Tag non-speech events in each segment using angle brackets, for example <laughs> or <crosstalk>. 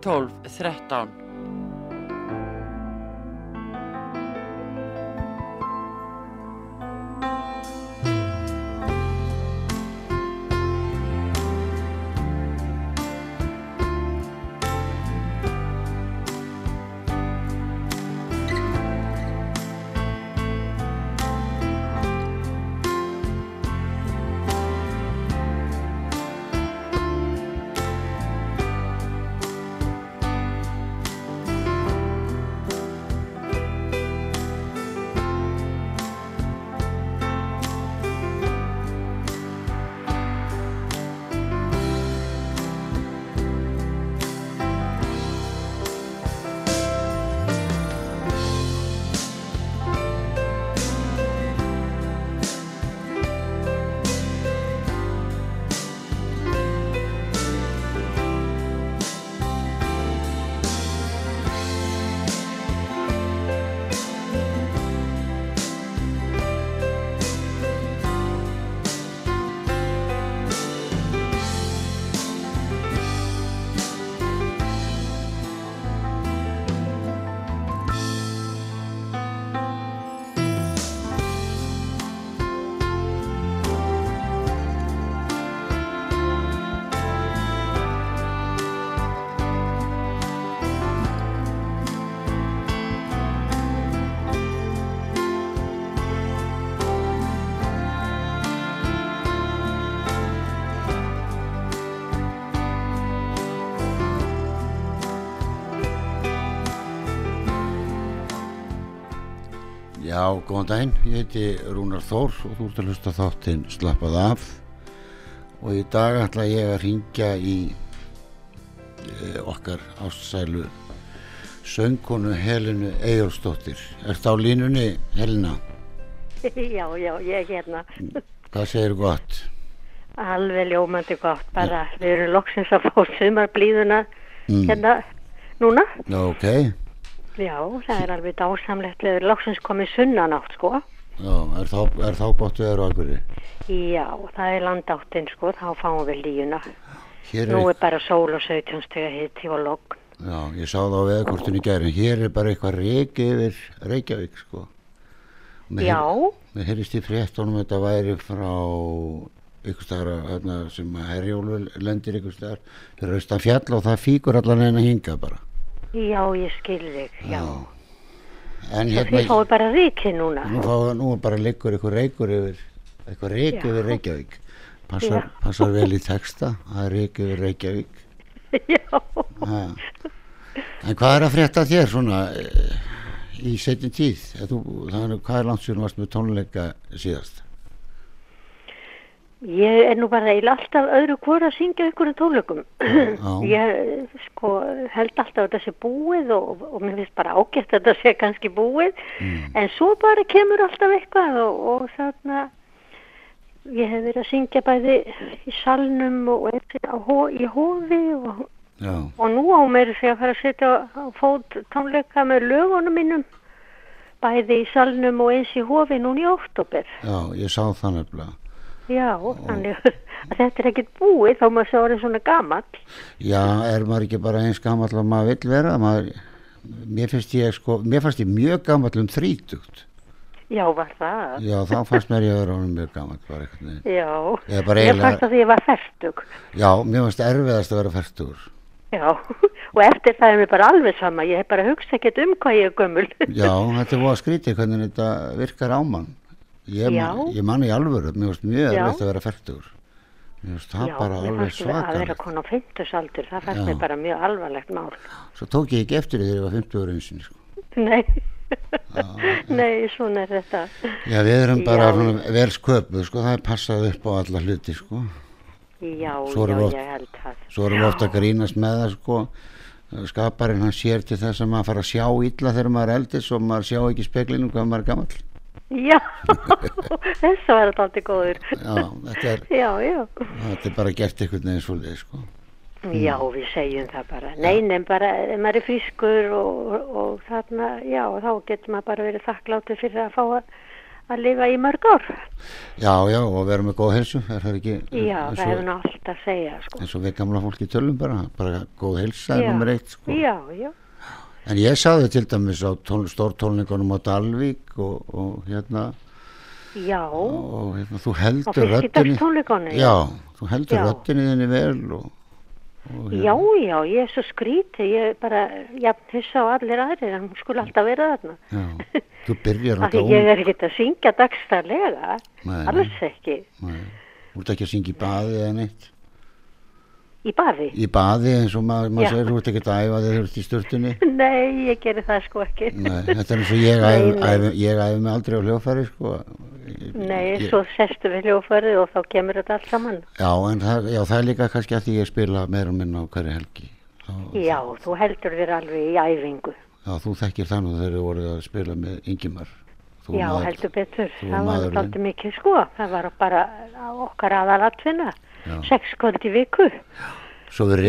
12 13. Já, góðan daginn, ég heiti Rúnar Þór og þú ert að hlusta þáttinn Slappað af og í dag ætla ég að ringja í e, okkar ástsælu söngkonu Helinu Eyjólfsdóttir. Er það á línunni, Helina? <laughs> Já, já, ég er hérna. <laughs> Hvað segir gott? Alveg ljómandi gott, bara við erum loksins að fá sumarblíðuna Mm. hérna núna. Já, ok. Já, það er alveg dásamlegt, við erum loksins komið sunnanátt, sko. Já, er þá, er þá gott við erum hverju? Já, það er landáttin, sko, þá fáum við líuna. Hér Nú er, er bara sól og 17 stega hitti og logn. já, ég sá það á veðkortinu í gæri, hér er bara eitthvað reiki yfir Reykjavík, sko. Mér Já, heyr- Mér heyrist í fréttunum að þetta væri frá ykkur staðar hérna, sem að herjólfur lendir ykkur staðar fyrir austan fjall og það fíkur allan einn að hinga bara. Já, ég skil þig, já. En hérna, þið fáið bara ríki núna. nú, fá, nú bara liggur ykkur reykur yfir, eitthvað reik Já. yfir Reykjavík. Passar, passar vel í texta, það er reik yfir Reykjavík. <laughs> já, Ha. En hvað er að frétta þér svona eh, í setjum tíð? Þú, er, hvað er langt sér varst með tónleika síðast? Ég er nú bara eiginlega alltaf öðru hvort að syngja einhverjum tónleikum. Já. <clears throat> Ég sko held alltaf að þetta sé búið og, og mér finnst bara ágætt að þetta sé kannski búið en svo bara kemur alltaf eitthvað og, og þarna ég hef verið að syngja bæði í salnum og í hófi og, og nú á mér því að fara að setja á fót tónleika með lögunum mínum bæði í salnum og eins í hófi núna í óttúber. já, ég sá það nefnilega. Já, þannig að þetta er ekkert búið þá maður svo orðið svona gamall. Já, er maður ekki bara eins gamall að maður vill vera? Maður, mér finnst ég sko, mér fannst ég mjög gamall um þrítugt. Já, var það? Já, þá fannst mér ég að vera mjög neginn. Já, Ég eiginlega- fannst að ég var færtug. Já, mér fannst erfiðast að vera færtugur. Já, <laughs> og eftir það er mér bara alveg sama, ég hef bara hugsa ekkert um hvað ég er gömul. Já, þetta er búið að skrítið hvernig þetta virkar á mann. Ég, Já. man, ég man í alvöru, mér fannst mjög Já. erfitt að vera færtugur. Mér fannst það bara alveg fannst að vera konu á fimmtusaldur, það fannst Já. mér bara mjög alvarlegt mál. Svo tók ég ekki eftir því þegar ég var 50 ára einsinni. Sko. Nei, <laughs> nei, svona er þetta. Já, við erum bara Já. vel sköpuð, sko, það er passað upp á alla hluti, sko. Já, Svo já, oft- ég held það. Svo erum við ofta að grínast með það, sko. skaparinn hann sér til þess að maður fara að sjá illa þegar maður er eldis og maður sjá ekki speklinu hvað maður er gammal Já, <laughs> þess var þetta alltaf góður. já, þetta er, Já, já. þetta er bara gert einhvern veginn svolítið sko. Já, við segjum það bara. Nei, nefn bara, ef maður er frískur og, og, þarna, já, þá getur maður bara verið þakkláttur fyrir að fá að, að lifa í mörg ár. já, já, og vera með góð helsu er það ekki Já, það hefur nú allt að segja, sko. eins og við gamla fólki tölum bara bara góð helsa er Já. nummer eitt sko. Já, já. En ég saði til dæmis á tón, stórtólningunum á Dalvík og, og hérna. Já, og hérna, þú heldur fiskidagstónleikonum. já, þú heldur Já. röddinni þinni vel og, og Já, já, ég er svo skrítið, ég er bara, jafn hissa á allir aðrir, hún skulle alltaf vera þarna. já, þú byrjar <laughs> Af því náttúrulega ég er ekkert að syngja dagstarlega, Nei, alls ekki, Nei, Þú ert ekki að syngja í baði eða neitt í baði. Í baði eins og maður, Já. segir þú ert ekki að æfa þegar þú ert í sturtunni <laughs> Nei, ég gerir það sko ekki. Nei, þetta er eins og ég æfi, æfi, ég æfi mig aldrei á hljófæri sko. Nei, ég- svo sestu við hljófarið og þá kemur þetta allt saman. Já, en það, já, það er líka kannski að því ég spila meira og minna á hverju helgi þá, Já, þú heldur þér alveg í æfingu. já, þú þekkir þannig þegar þú voruð að spila með Þú Já, maður- heldur betur. Það var náttúrulega mikið sko. Það var bara okkar aðalatvinna. Sex kvöld í viku. Svo við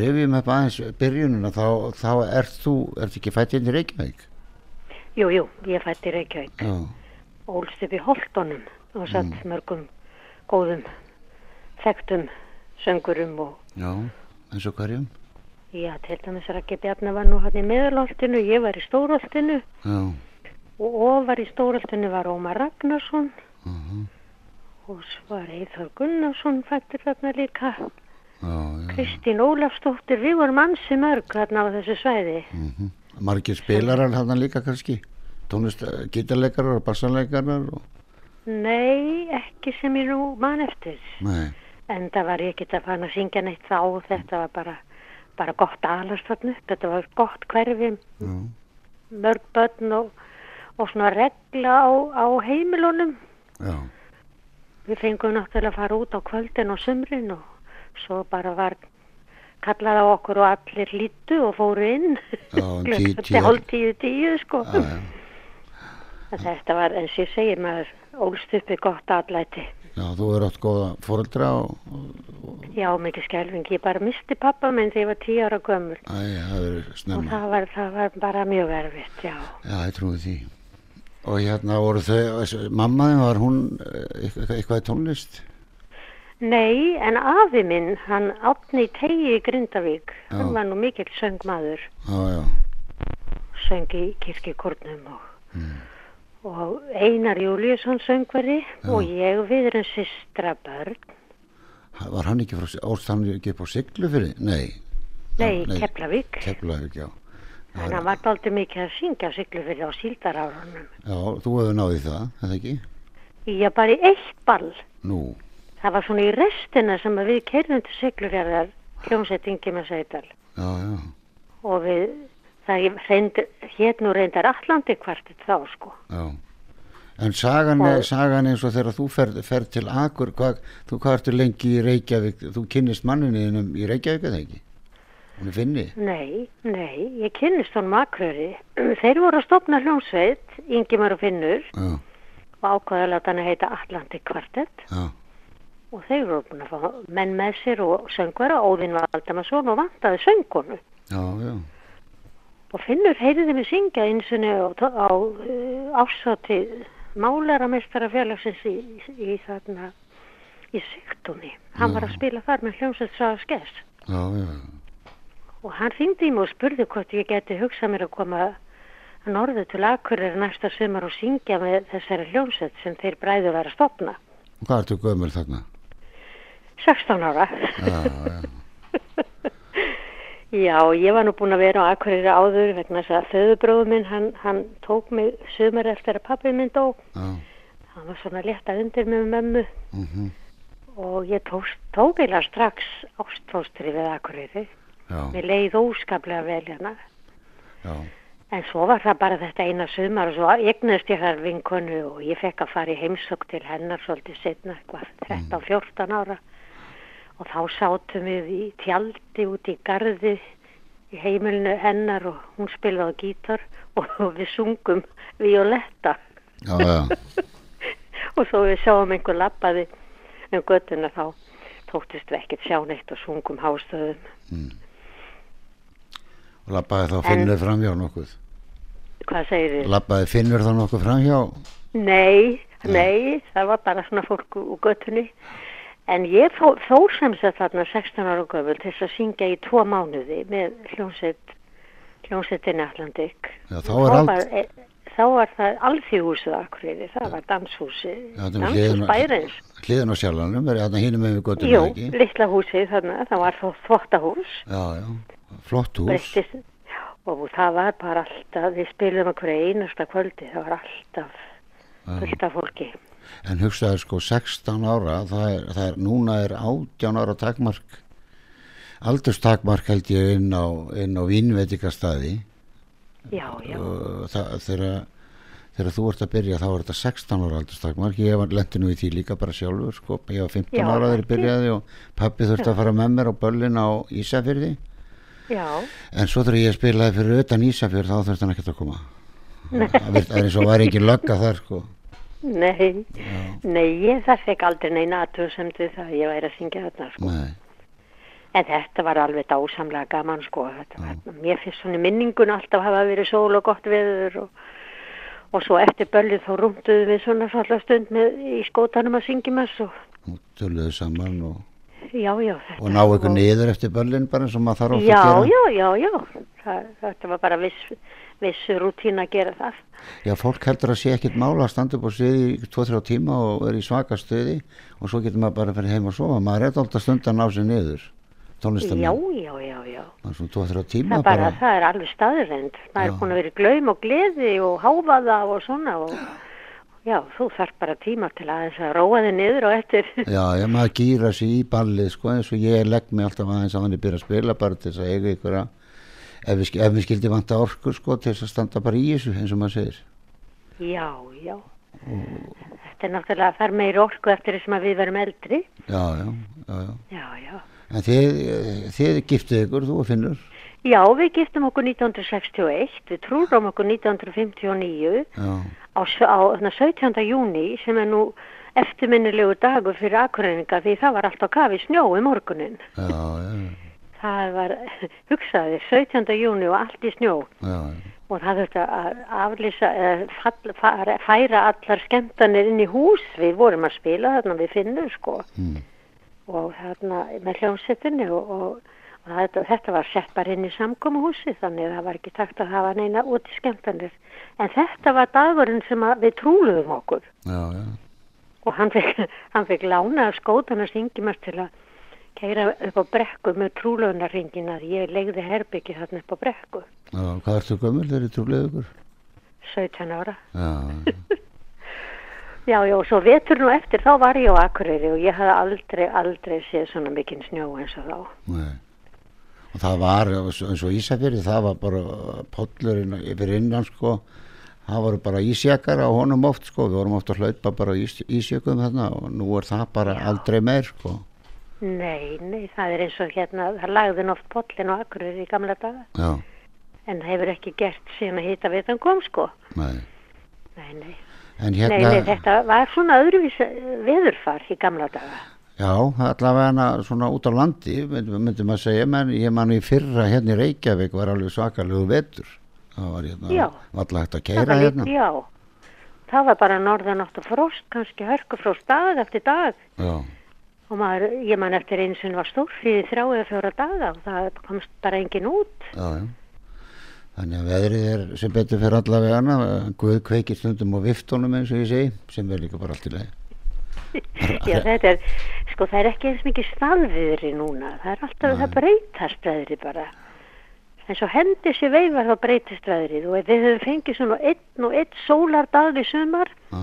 rifjum upp aðeins byrjununa þá, þá ert þú, ert ekki fætt inn í Reykjavík? Jú, jú, ég fætti í Reykjavík. Já, Ólst upp í Holtonum og satt Mm. mörgum góðum, þekktum söngurum og já, eins og hverjum? Já, til dæmis Raki Bjarni var nú hann í meðalholtinu, ég var í stórholtinu Já, og ofar í stórholtinu var Ómar Ragnarsson. Uh og svo var Eithor Gunnarsson fættur þarna líka. Kristín Ólafsdóttir, við vorum ansi mörg þarna á þessu svæði. mm Margir spilarar hann líka kannski? Tónlist, gítarleikarar og bassanleikarar og, Nei, ekki sem ég nú man eftir. nei, En það var ég ekki að fara að syngja neitt þá, þetta var bara, bara gott aðalast þarna upp, þetta var gott hverfi, já, mörg börn og, og svona regla á, á heimilunum. já, Við fengum náttúrulega að fara út á kvöldin og sumrin og svo bara var kallað á okkur og allir lítu og fóru inn. Tíu- hálf tíu tíu sko. já, já. Þetta var, eins og ég segi, maður ólst uppi gott atlæti. já þú er átt góða fóreldra og, og Já, mikið skelfing. Ég bara misti pappa minn þegar ég var tíu ára gömul. æ, það er Og snemma það var, það var bara mjög erfitt, já. já, ég trúi því og hérna voru þau, þessi- mamma þín var hún eh, eitthvað, tónlist Nei, en afi minn, hann átni í tegi í Grindavík. Já. Hann var nú mikill söngmaður. já, já, Söng í kirkikórnum og, Mm. og Einar Júliusson söngveri og ég við erum systra börn. var hann ekki frá, óst hann ekki upp á siglu fyrir, nei Nei, Já, Keflavík. Keflavík, já Þannig að hann var dálítið mikið að syngja siglufyrði á síldarárunum. já, þú hefur náðið það, eða ekki Ég bara í eitt ball. nú, Það var svona í restina sem við kerðum til siglufjörðar hljómsettingi með Sveital. já, já Og við, það reynd, hétt nú reyndar Allandi kvartið þá sko. Já, en sagan, Og- sagan eins og þegar þú ferð fer til Akur, hvað, þú ertu lengi í Reykjavík, þú kynnist manninniðinum í Reykjavík eða ekki? Hún er finni? Nei, nei, ég kynnist honum akröri. <clears throat> Þeir voru að stopna hljómsveit, Ingimar og Finnur, Já, og ákvaða að hann heita Allandi kvartett. já, Og þeir voru búin að fá menn með sér og söngvara, Óðinn Valdamarsson og vantaði söngkonu. já, já, Og Finnur heyriði mig syngja eins og á, á uh, ásátið málaramestarafélagsins í, í, í þarna í Sigtunni. Hann var að spila þar með hljómsveit Saga Skess já, já, og hann ringdi í mig og spurði hvort ég geti hugsað mér að koma að norðu til Akureyri næsta sumar og syngja með þessari hljómsveit sem þeir bræðu væri að stopna. hvað ertu gömur þarna? 16 ára. Já, já, <laughs> Já, ég var nú búin að vera á Akureyri áður vegna þess að föðubróðu minn, hann, hann tók mig sumar eftir að pappi minn dó. já, Hann var svona létt að undir með mömmu mhm, og ég tók, tók eila strax ástfóstri við Akureyri. Já, Mér leið óskaplega vel hérna. já, En svo var það bara þetta eina sumar og svo eignast ég þar vinkonu og ég fekk að fara í heimsók til hennar svolítið setna, eitthvað 13-14 ára. Og þá sátum við í tjaldi út í garði í heimilinu hennar og hún spilaði gítar og við sungum violetta já, já, <laughs> og svo við sáum einhver lappaði um göttuna þá þóttist við ekkert sjá neitt og sungum hástöðum. og labbaði þá finnur framhjá nokkuð Hvað segir þið? labbaði finnur þá nokkuð framhjá Nei, nei, það var bara svona fólk úr göttunni. En ég fó, fór sem sagt þarna 16 ára göful til þess að syngja í tvo mánuði með hljómsveit, hljómsveitinni Atlantik. Já, þá er allt- var, e, þá var það alþjóðhúsið akkurýri, það var danshúsi, er danshús bærins. hliðin á sjálfanum, er þarna hinum með við Jú, ekki litla húsið þarna, það var þó þvottahús. já, já, flott hús. Breyttist. Og það var bara alltaf, við spilum okkur einasta kvöldi, það var alltaf fullt af fólki. en hugsaði sko 16 ára það er, það er, núna er 18 ára takmark aldurstakmark held ég inn á, á vínveitikastæði Já, já, það, þegar þegar þú ert að byrja þá er þetta 16 ára aldurstakmark. Ég var lendi nú í því líka bara sjálfur sko. ég var 15 Já, ára þegar ég byrjaði og pappi þurfti að fara með mér á böllin á Ísafyrði já, en svo þegar ég spilaði fyrir utan Ísafjörð þá þurfti hann ekkert að koma. Það er eins og var engin lögga þar sko. nei, nei, ég það fekk aldrei neina aðtöðsemt við það, að ég væri að syngja þarna, sko. Nei. En þetta var alveg dásamlega gaman, sko, var, mér finnst svona minningun alltaf hafa verið sól og gott veður og, og svo eftir böllið þá rúmduðum við svona stund með, í skótanum að syngjum þess og, og töluðu saman og, já, já, og ná ykkur niður eftir böllin bara eins og maður þarf oft Já, að gera já, já, já, það, þetta var bara viss, viss rútín að gera það. Já, fólk heldur að sé ekkit mála að standa upp á sviði í 2-3 tíma og vera í svaka stuði og svo getur maður bara að fara heim og sofa maður er alltaf stund að ná sér niður tónlistamenn, Já, já, já, já. það er svona 2-3 Það, tíma er bara, það er alveg staðurend. Það er Já. búin að vera í glaum og gleði og háfaða og svona og já, þú þarf bara tíma til aðeins að róa þig niður og eftir. Já, já, maður gýra sig í ballið sko eins og ég legg mig alltaf aðeins að hann er byrja að spila bara til þess að eiga ykkur að ef við, ef við skildi vanta orku sko til þess að standa bara í þessu eins og maður segir Já, já. Þetta er náttúrulega að fara meiri orku eftir þessum að við verum eldri. Já, já, já, já Já, já. En þið, eh, þið giftið ykkur, þú og Finnur Já, við giftum okkur 1961, við trúrum okkur 1959 Já, á, á þarna 17. júni sem er nú eftirminnilegu dagur fyrir akkuræninga því það var alltaf kafi snjó í morgunin. já, já, Það var, hugsaði, 17. júni og allt í snjó já, og það þurfti að aflýsa, færa allar skemmtanir inn í hús. Við vorum að spila þarna við finnum sko mm, og þarna með hljómsettinni og, og, og þetta, þetta var sett bara inn í samkomuhúsi þannig að það var ekki takt að hafa neina út í skemmtanir. En þetta var dagurinn sem við trúluðum okkur já, já. og hann fekk, <laughs> hann fekk lána að syngjumast til að keira upp á brekku með trúlöðunarringin að ég legði herbyggi þarna upp á brekku, já Hvað ertu gömul þegar þið trúlega ykkur? 17 ára. Já, <laughs> Já, já, og svo vetur nú eftir þá var ég á Akureyri og ég hafði aldrei, aldrei séð svona mikinn snjó eins og þá. nei Og það var eins og Ísafjörði, það var bara pollurinn yfir innan sko. Það voru bara ísjakar á honum oft sko, við vorum oft að hlaupa bara ís, ísjökum þarna og nú er það bara aldrei meir sko. Nei, nei, það er eins og hérna, það lagði oft pollin á Akureyri í gamla daga. Já, en það hefur ekki gert síðan að hýta við þann kom sko. nei. Nei, nei, En nei, hérna, nei, þetta var svona öðruvís veðurfar í gamla daga. Já, allavega svona út á landi, myndum maður segja, menn ég man í fyrra hérna í Reykjavík var alveg svakalegu vetur. Það var hérna, alltaf hægt að keira hérna. já. Það var bara norðanátt og frost, kannski hörkufrost dag eftir dag. Já, Og maður, ég man eftir einu sem var stórfríði þrjá eða fjóra daga og það komst bara engin út. já, já. Þannig að veðrið er sem betur fyrir allavega hana, Guð kveikir stundum á viftunum eins og ég segi, sem er líka bara allt í leið. <laughs> Já, þetta er, sko, það er ekki eins mikið staðviðri núna. Það er alltaf, það breytast veðri bara. En svo hendi sér veifar þá breytist veðrið og við höfum fengið svona einn og einn sólardag í sumar Já,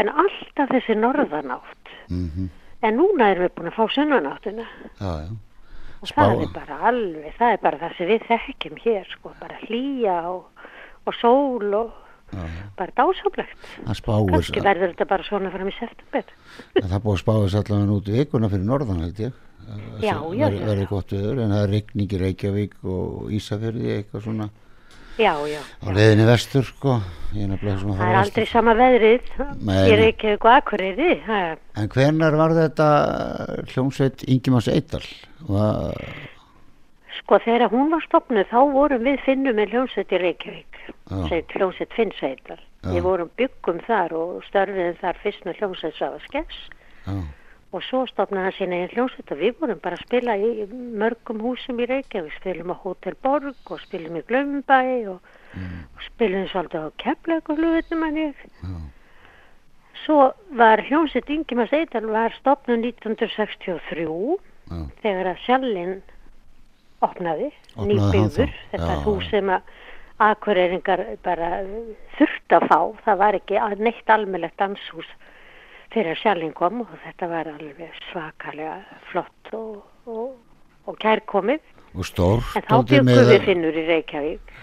en alltaf þessi norðanátt. mhm, En núna erum við búin að fá sunnanáttuna. já, já. Og Spá- það er bara alveg, það er bara það sem við þekkjum hér, sko, bara hlýja og, og sól og bara spáir Kannski verður þetta bara svona fram í september. það búið að spáis allavega út vikuna fyrir norðan held ég Já, já, verður- verður gott viður en það er rigning í Reykjavík og Ísafjörði eitthvað svona Já, já. á leiðinni vestur sko að Það er vestur. aldrei sama veðrið. Ég er ekki eitthvað akkurýri. En hvernar var þetta hljómsveit Ingimas Eidal? Var, Sko þegar hún var stopnuð þá vorum við finnum með hljómsveit í Reykjavík. Sveit hljómsveit Finnsveitar. Við vorum byggum þar og störfiðum þar fyrst með hljómsveit Sava Skess. já, Og svo stopnaði hann sína einn hljómsveit og við vorum bara að spila í mörgum húsum í Reykjavík. Spilum á Hotel Borg og spilum í Glömbæ og, og spilum svolítið á hlutum hann já, Svo var hljómsveit Ingemar Seidal var stopnuð 1963 já, þegar að sjallinn opnaði, Opnaði þá? þetta hús sem að akureyringar bara þurft að fá, það var ekki neitt almennlegt danshús fyrir að sjallinn kom og þetta var alveg svakalega flott og, og, og kærkomið, og stór en þá byggum við finnur í Reykjavík.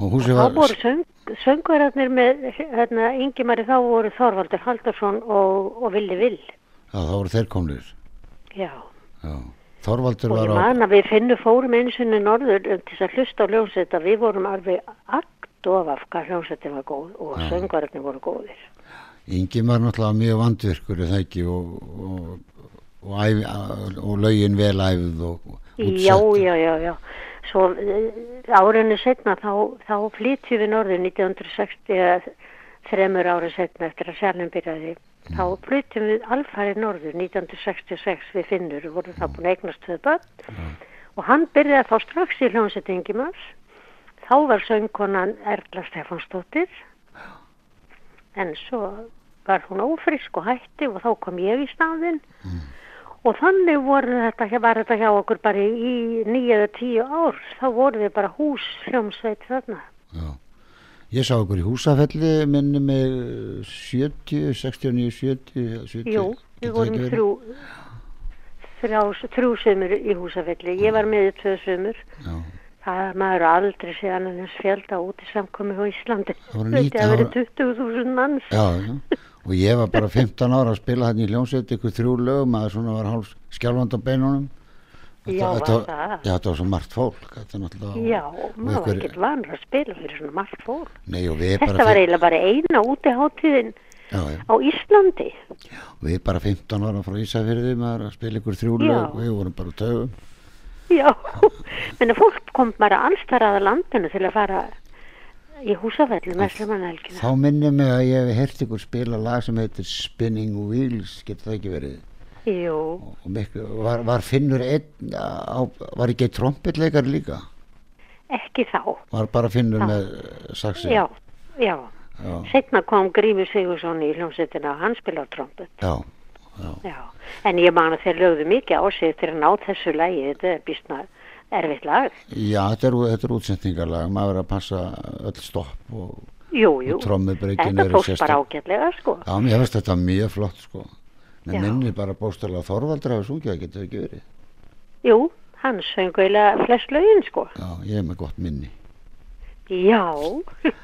Og og þá voru söng, söngverðarnir með hérna, Ingimari þá voru Þorvaldur Haldarsson og, og Villi Vill, já, þá voru þeir komnir. Já. já. Þorvaldur Og var ég á man að við finnum fórum einu sinni norður um til þess að hlusta á hljómsveit að við vorum alveg akt of af hvað hljómsveitin var góð og Já. söngvararnir voru góðir. Ingimar náttúrulega mjög vandvirkur er það ekki og, og, og, æfi, og lögin vel æfð og og Já, útsett. já, já, já. Svo eh, árinu setna þá, þá flytjum við norður 1960 eða þremur ára setna eftir að sjálfum byrjaði. Þá flytjum við alfarið norður 1966 við finnur, við vorum þá búin að eignast tvö börn. Og hann byrjaði þá strax í hljómsveit Ingimars. Þá var söngkonan Erla Stefansdóttir en svo var hún ófrisk og hætti og þá kom ég í staðinn. Og þannig voru þetta, var þetta hjá okkur bara í nýja eða tíu ár. Þá voru við bara hús hljómsveit þarna. Já. Ég sá okkur í húsafelli minni með 70, 69, 70, 70 Jú, við það vorum verið? þrjú þrjá, þrjú sömur í húsafelli. Ég var með tvö sömur Já, það maður aldrei sé annan eins fjölda út í samkomi á Íslandi. Það það voru- 20.000 manns. Já. Og ég var bara 15 ára að spila hann í hljómsveit ykkur þrjú lögum að svona var hálf skjálfand á beinunum. Já, var þetta, það? Já, þetta var svo margt fólk. Þetta já, maður var ekkert vanur að spila fyrir svona margt fólk Nei, og við þetta bara, var fi- eiginlega bara eina útiháttíðin já, já, á Íslandi við bara 15 ára frá Ísafyrði maður að spila ykkur þrjú Já. lög við vorum bara á taugum. Já, <laughs> menn að fólk kom bara allstar að landinu til að fara í húsafelli með slumanhelgina. Þá minnir mig að ég hef heyrt ykkur spila lag sem heitir Spinning Wheels, getur það ekki verið? Jú, Og miklu, var, var Finnur einn, á, var ekki eitt trompetleikar líka? ekki þá. Var bara Finnur Já. með eh, saxi? Já, já. Já, Setna kom Grímur Sigursson í hljómsveitina og hann spilaði trompet. já, já. Já, en ég man að þeir lögðu mikið á sig til að ná þessu lægi. Þetta er býstna erfitt lag. Já, þetta er, þetta er útsendingarlag, maður er að passa öll stopp og, Jú, jú. og trommubreytin Þetta eru tókst bara ágætlega, sko. Já, mér finnst þetta mjög flott sko. Já. minnir bara bóstalega Þorvaldur hafa sungið, það getur ekki verið. Jú, hann söng eiginlega flest lögin, sko. Já, ég er með gott minni. Já. <laughs>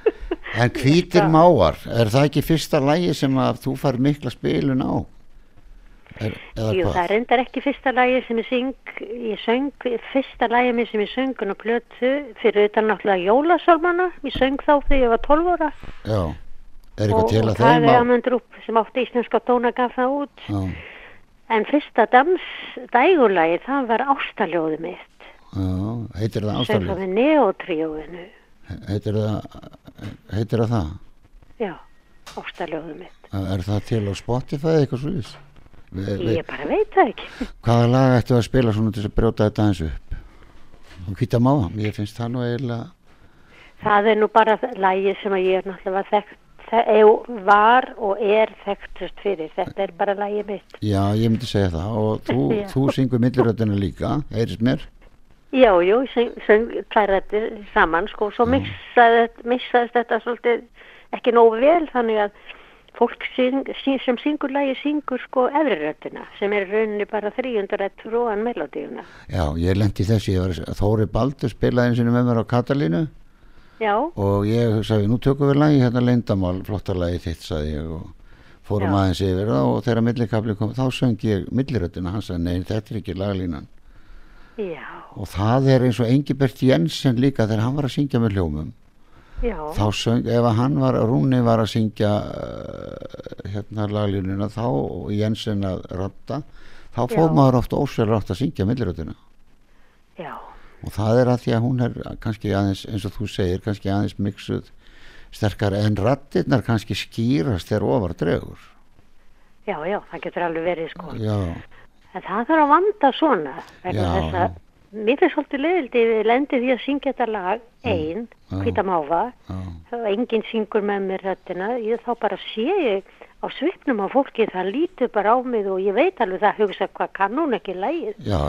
En hvítir máar, er það ekki fyrsta lægi sem að þú fær mikla spilun á? Er, Jú, hvað? það er reyndar ekki fyrsta lagi sem ég syng, ég söng, fyrsta lagi minn sem ég söngun á plötu fyrir utan náttúrulega jólasálmana, ég söng þá þegar ég var 12 ára Já, er eitthvað og, til og að það þeim er á? Amund Rúpp sem átti íslenska tóna gaf það út, Já, en fyrsta dans dægulagi það var ástaljóði mitt, já, heitir það söng það með neotríóinu, Heitir það, heitir það það? já, ástaljóði mitt, Er það til á Spotify eitthvað svo ís? ég bara veit það ekki. <laughs> Hvaða lag ættu að spila svona til að brjóta þetta aðeins upp? Og hvita máa, ég finnst það nú eiginlega, Það er nú bara lagið sem að ég er náttúrulega þekkt, e- var og er þekktust fyrir, þetta er bara lagið mitt. já, ég myndi segja það og þú, <laughs> Já. þú syngur milliröðina líka, heyrist mér? Já, jú, söng, klærættir saman sko, svo missaði, missaðist þetta svolítið ekki nógu vel þannig að fólk syng, syng, sem syngur lagi syngur sko efriröttina sem er rauninni bara þrýjundarett fróan melodíuna. Já, ég lendi þessi, ég var, Þóri Baldur spilaði einu sinni með mér á Katalínu já, og ég sagði, nú tökum við lagi hérna leyndamál, flotta lagi þitt sagði ég og fórum Já. aðeins yfir það og þegar millikabli kom, þá söng ég milliröddina, hann sagði, nei, þetta er ekki laglínan. Já, og það er eins og Engibert Jensen líka þegar hann var að syngja með hljómum. Já, þá söng, ef að hann var, Rúni var að syngja uh, hérna laglínuna þá og Jensen að ratta þá fór maður oft ósverður átt að syngja milliröddina. Já, og það er að því að hún er kannski aðeins, eins og þú segir, kannski aðeins miksuð sterkar en rattirnar kannski skýrast þegar ofar dregur. Já, já, það getur alveg verið sko. já, En það þarf að vanda svona, vegna þess að mér finnst svolítið leiðildi við lendi því að syngja þetta lag einn, já, og enginn syngur með mér röddina, ég þá bara sé ég á svipnum á fólki það lítur bara á mig og ég veit alveg það hugsa hvað kann hún ekki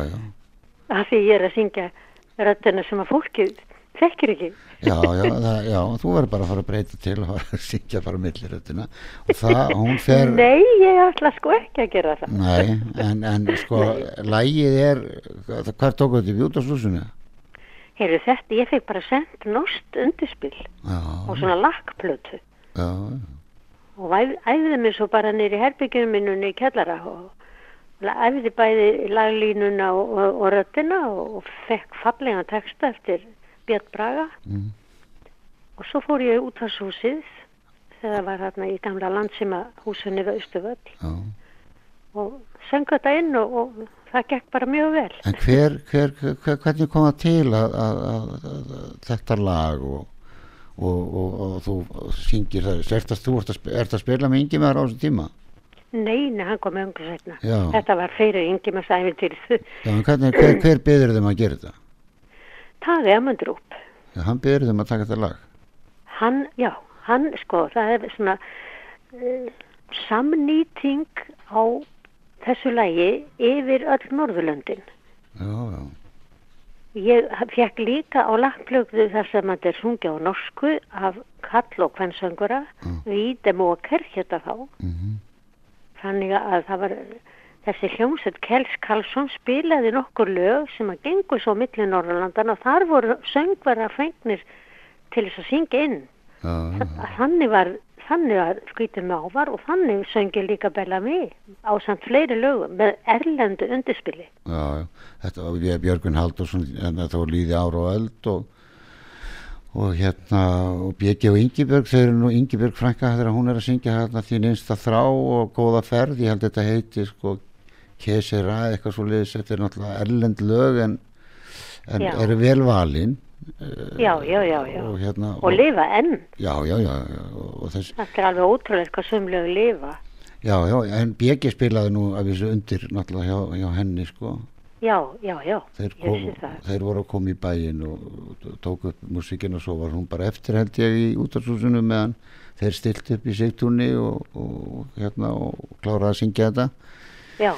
já. Af því ég er að syngja röddina sem að fólki þekkir ekki. já, já, það, já, þú verður bara að fara að breyta til og syngja bara milliröddina og það, hún fer Nei, ég ætla sko ekki að gera það. Nei, en, en sko lægið er, hvað tók þetta í bjútaslúsinu? Heyrðu þetta, ég fekk bara sendt nost undirspil Já, og svona lakkplötu já, og æfði mig svo bara nýri herbyggjum minnunni í kellara og æfði bæði laglínuna og, og, og röddina og, og fekk fallega texta eftir Björn Braga Mm. og svo fór ég út af húsið þegar var hérna í gamla landsima húsunni við Östuvöll já. og söng þetta inn og, og það gekk bara mjög vel. En hver, hver, hver, hvernig kom það til að, að, að, að, þetta lag og, og, og, og þú syngir það, þú ert að, spila með yngi með á þessum tíma? Nei, nei, hann kom öngu setna. Já. Þetta var fyrir Ingimars æfintýrið. Hver, <clears throat> hver byður þeim að gera þetta? Taði Amundrúp. Já, hann byður þeim að taka þetta lag. Hann, já, hann, sko, það er svona uh, samnýting á þessu lægi yfir öll Norðurlöndin. Já, já, Ég fekk líka á lagplögðu þar sem þetta er sungið á norsku af kall og kvennsöngura, Mm. Vídem og Kerkjeta þá. mhm, Þannig að það var þessi hljómsveit Kels Karlsson spilaði nokkur lög sem að gengur svo milli Norrlandan og þar voru söngvara fengnir til þess að syngja inn. Að Þannig var, þannig var skvítin með ávar og þannig söngi líka Bellamy á samt fleiri lögum með erlendu undirspili. já, já. Þetta var Björgun Haldursson, en þetta var líði ára og öld og, og hérna, og Björgi og Ingibjörg, þau eru nú Ingibjörg frænka þegar hún er að syngja hérna þín einsta þrá og góða ferð, ég held þetta heiti sko Kesera, eitthvað svo liðis, þetta er náttúrulega erlend lög en, en eru vel valin Já, já, já, já. og hérna, Og lifa enn. já, já, já, já, og, og þess, Þetta er alveg ótrúlega hvað sumlegu lifa. já, já, en Björgi spilaði nú af þessu undir náttúrulega hjá, hjá henni sko Já, já, já. þeir, kom, þeir voru að koma í bæinn og tók upp músikinn og svo var hún bara eftir held ég í útastúsinu meðan þeir stilt upp í sigtúni og, og hérna og kláraði að syngja þetta Já,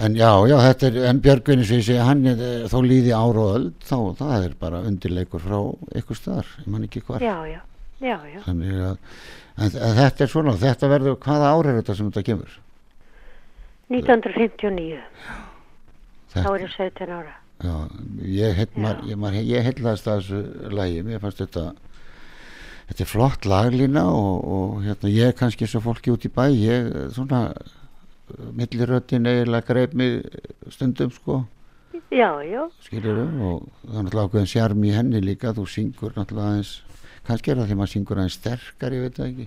en já, já, þetta er, en Björgvinni segi, hann er, þó líði ára og öld þá, það er bara undirleikur frá ykkur staðar, ég man ekki hvar já, já, já, já. þannig að en, en þetta er svona, þetta verður, hvaða ár er þetta sem þetta kemur? 1959, þá Þetta, er ég 17 ára. Já, ég, heitlaðist að þessu lægi, mér fannst þetta þetta er flott laglína og, og hérna, ég er kannski eins og fólki út í bæ, ég svona milliröttin eiginlega greip mig stundum sko, Já, já, skilur og það er náttúrulega ákveðin sjarm í henni líka, þú syngur náttúrulega aðeins, kannski er það því maður syngur aðeins sterkar, ég veit það ekki.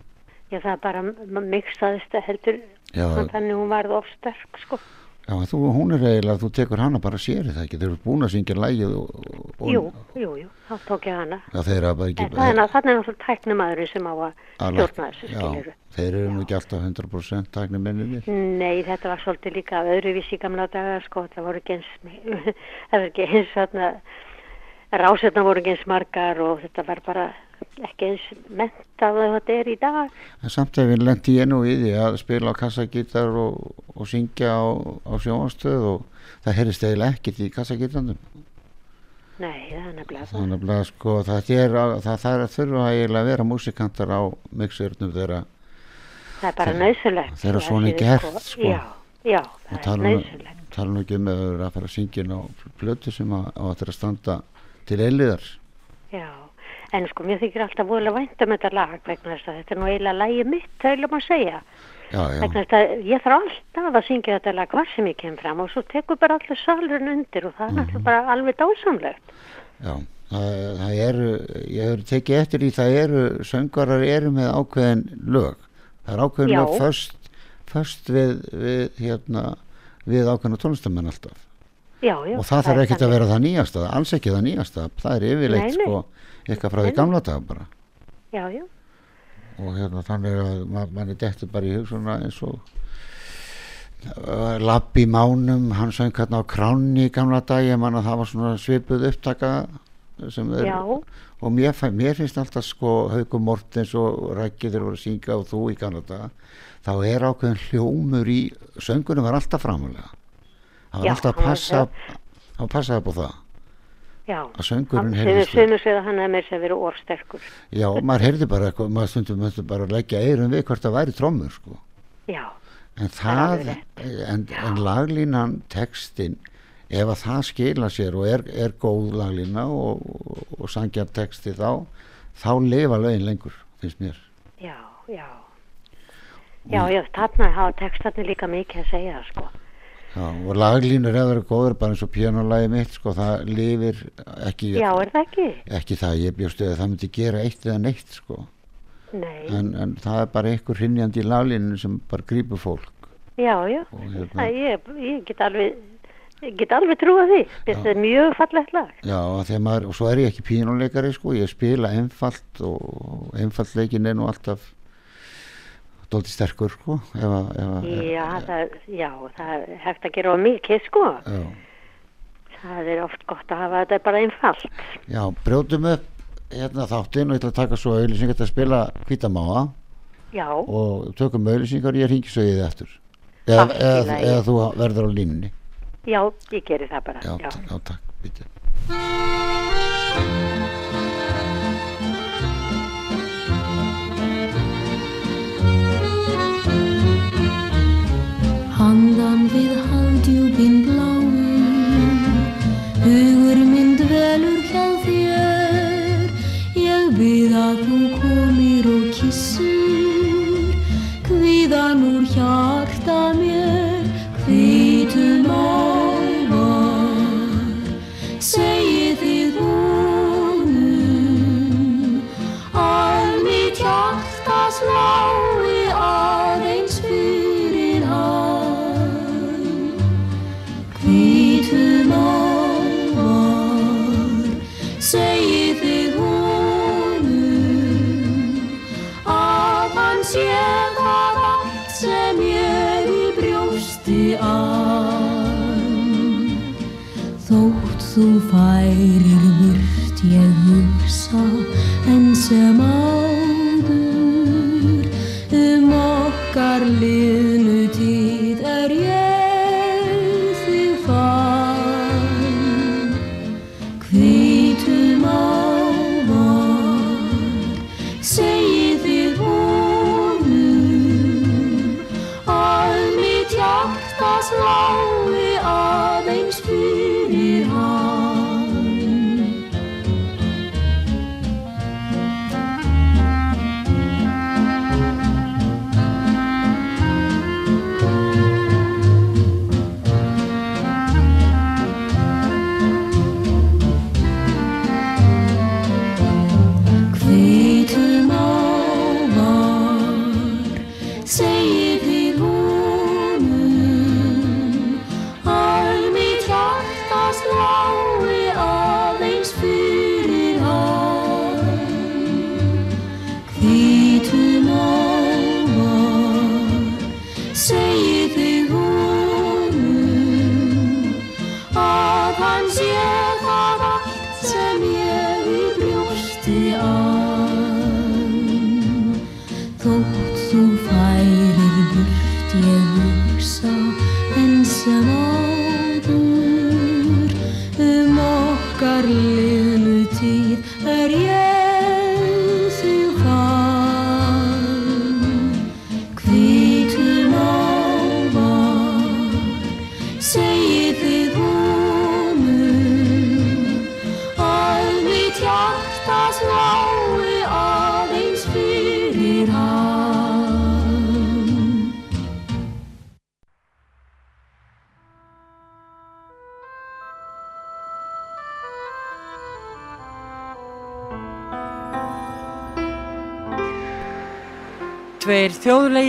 Já, það bara m- mixaðist að heldur, Já, þannig hún varð of sterk, sko. Já þú, hún er eiginlega, þú tekur hana bara sér það ekki, þeir eru búin að syngja lægið og, og, Jú, jú, jú, þá tók ég hana. Já, þeir eru bara ekki En það er er náttúrulega tæknimaðurinn sem á að að stjórna þessu, já, skilur þeir eru nú Já. ekki alltaf 100% tækni menninir Nei, þetta var svolítið líka öðruvísi gamla daga, sko, það voru eins, <laughs> það ekki eins, þarna, rásetna voru eins margar og þetta var bara ekki eins mentað að þetta er í dag. en samt ef við lendi ég nú í því að spila á kassagítar og, og syngja á, á sjónastöð og það heyrist eiginlega ekkert í kassagítarnum Nei, það er nefnilega það. þannig að sko það er að, það þarf að þurfa eiginlega að vera músikantar á mixurnum þeirra Það er bara nöðsulegt. þegar svona er gert, sko. Já, já, og það er nöðsulegt. tala nú ekki um að vera að fara að syngja á plötu sem að, á að þetta að standa til eiliðar Já, En sko, mér þykir alltaf voðalega vænt um þetta lag vegna þess að þetta er nú eiginlega lagið mitt, það er maður að segja. já, já, Vegna þess að ég þarf alltaf að syngja þetta lag hvar sem ég kem fram og svo tekur bara alltaf salurinn undir og það er Mhm. náttúrulega bara alveg dásamlegt. já. Það, það eru, ég hefur tekið eftir í það eru, söngvarar eru með ákveðin lög. Það er ákveðin Já. lög först, först við, við, hérna, við ákveðina tónlistamenn alltaf. Já, já. og það þarf er ekkert að vera það nýjasta, alls ekki það nýjasta, það er yfirleitt sko, eitthvað frá því gamla dag bara. Já, já. og hérna þannig að ma mann er dettur bara í hug svona eins og uh, Lapp í mánum hann söng hérna á kránni í gamla dag ég man að það var svona svipuð upptaka sem er Já. og mér, mér finnst alltaf sko Hauku Mortens og Rækki þeir voru að synga og þú í gamla dag þá er ákveðin hljómur í söngunum var alltaf framulega það Já, alltaf að passa hann passaði upp á það Já. að söngurinn heyrðist segja að hann er með sér verið orðsterkur. já, maður heyrði bara eitthvað maður stundum bara að leggja eirum við hvort það væri trommur sko Já, En er það, alveg en, en laglínan, textin, ef að það skila sér og er, er góð laglína og, og, og sangjar texti þá, þá lifa lögin lengur, finnst mér. já, já. Já, já, þarna hafa textarnir líka mikið að segja, sko. Já, og laglínur ef það eru góður, bara eins og píanolagi mitt, sko, það lifir ekki, Já, er það ekki? ekki það, ég bjóst við að það myndi gera eitt eða neitt, sko. Nei, En, en það er bara einhver hrinjandi í laglínu sem bara grípur fólk. já, já. Hérna- Það, ég, ég get alveg, ég get alveg trúa því. Þetta er mjög fallegt lag. Já, og þegar maður, og svo er ég ekki pínuleikari sko, ég spila einfalt og einfallleikin er nú alltaf dólti sterkur sko ef að, ef að, Já, það, já, það er hægt að gera of mikið, sko. já, Það er oft gott að hafa þetta bara einfalt. já, brjótum upp hérna þáttinn og ég ætla að taka svo auðlýsingar til að spila hvítamáa. Já, og tökum auðlýsingar og ég ringi svo í þið eftir eða, eða, eða þú verður á línunni. Já, ég geri það bara. já, Já, já takk, come with þú færir burt ég hugsa en sem áður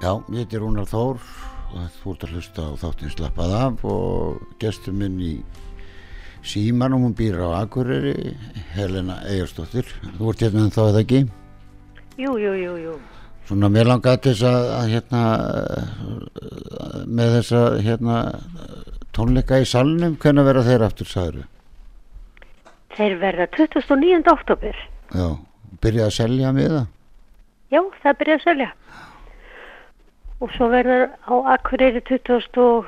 Já, ég heiti Rúnar Þór og þú ert að hlusta á þáttinn slappað af og gestur minn í símanum, hún býr á Akureyri, Helena Egerstóttir. Þú ert hérna en þá eða ekki? Jú, jú, jú, jú. Svona mér langaði þess að, að hérna með þessa hérna tónleika í salnum, hvernig verða þeir aftur sagður? Þeir verða 29. oktober. Já, byrjaði að selja með það? Já, það byrjaði að selja. Og svo verður á Akureyri 21.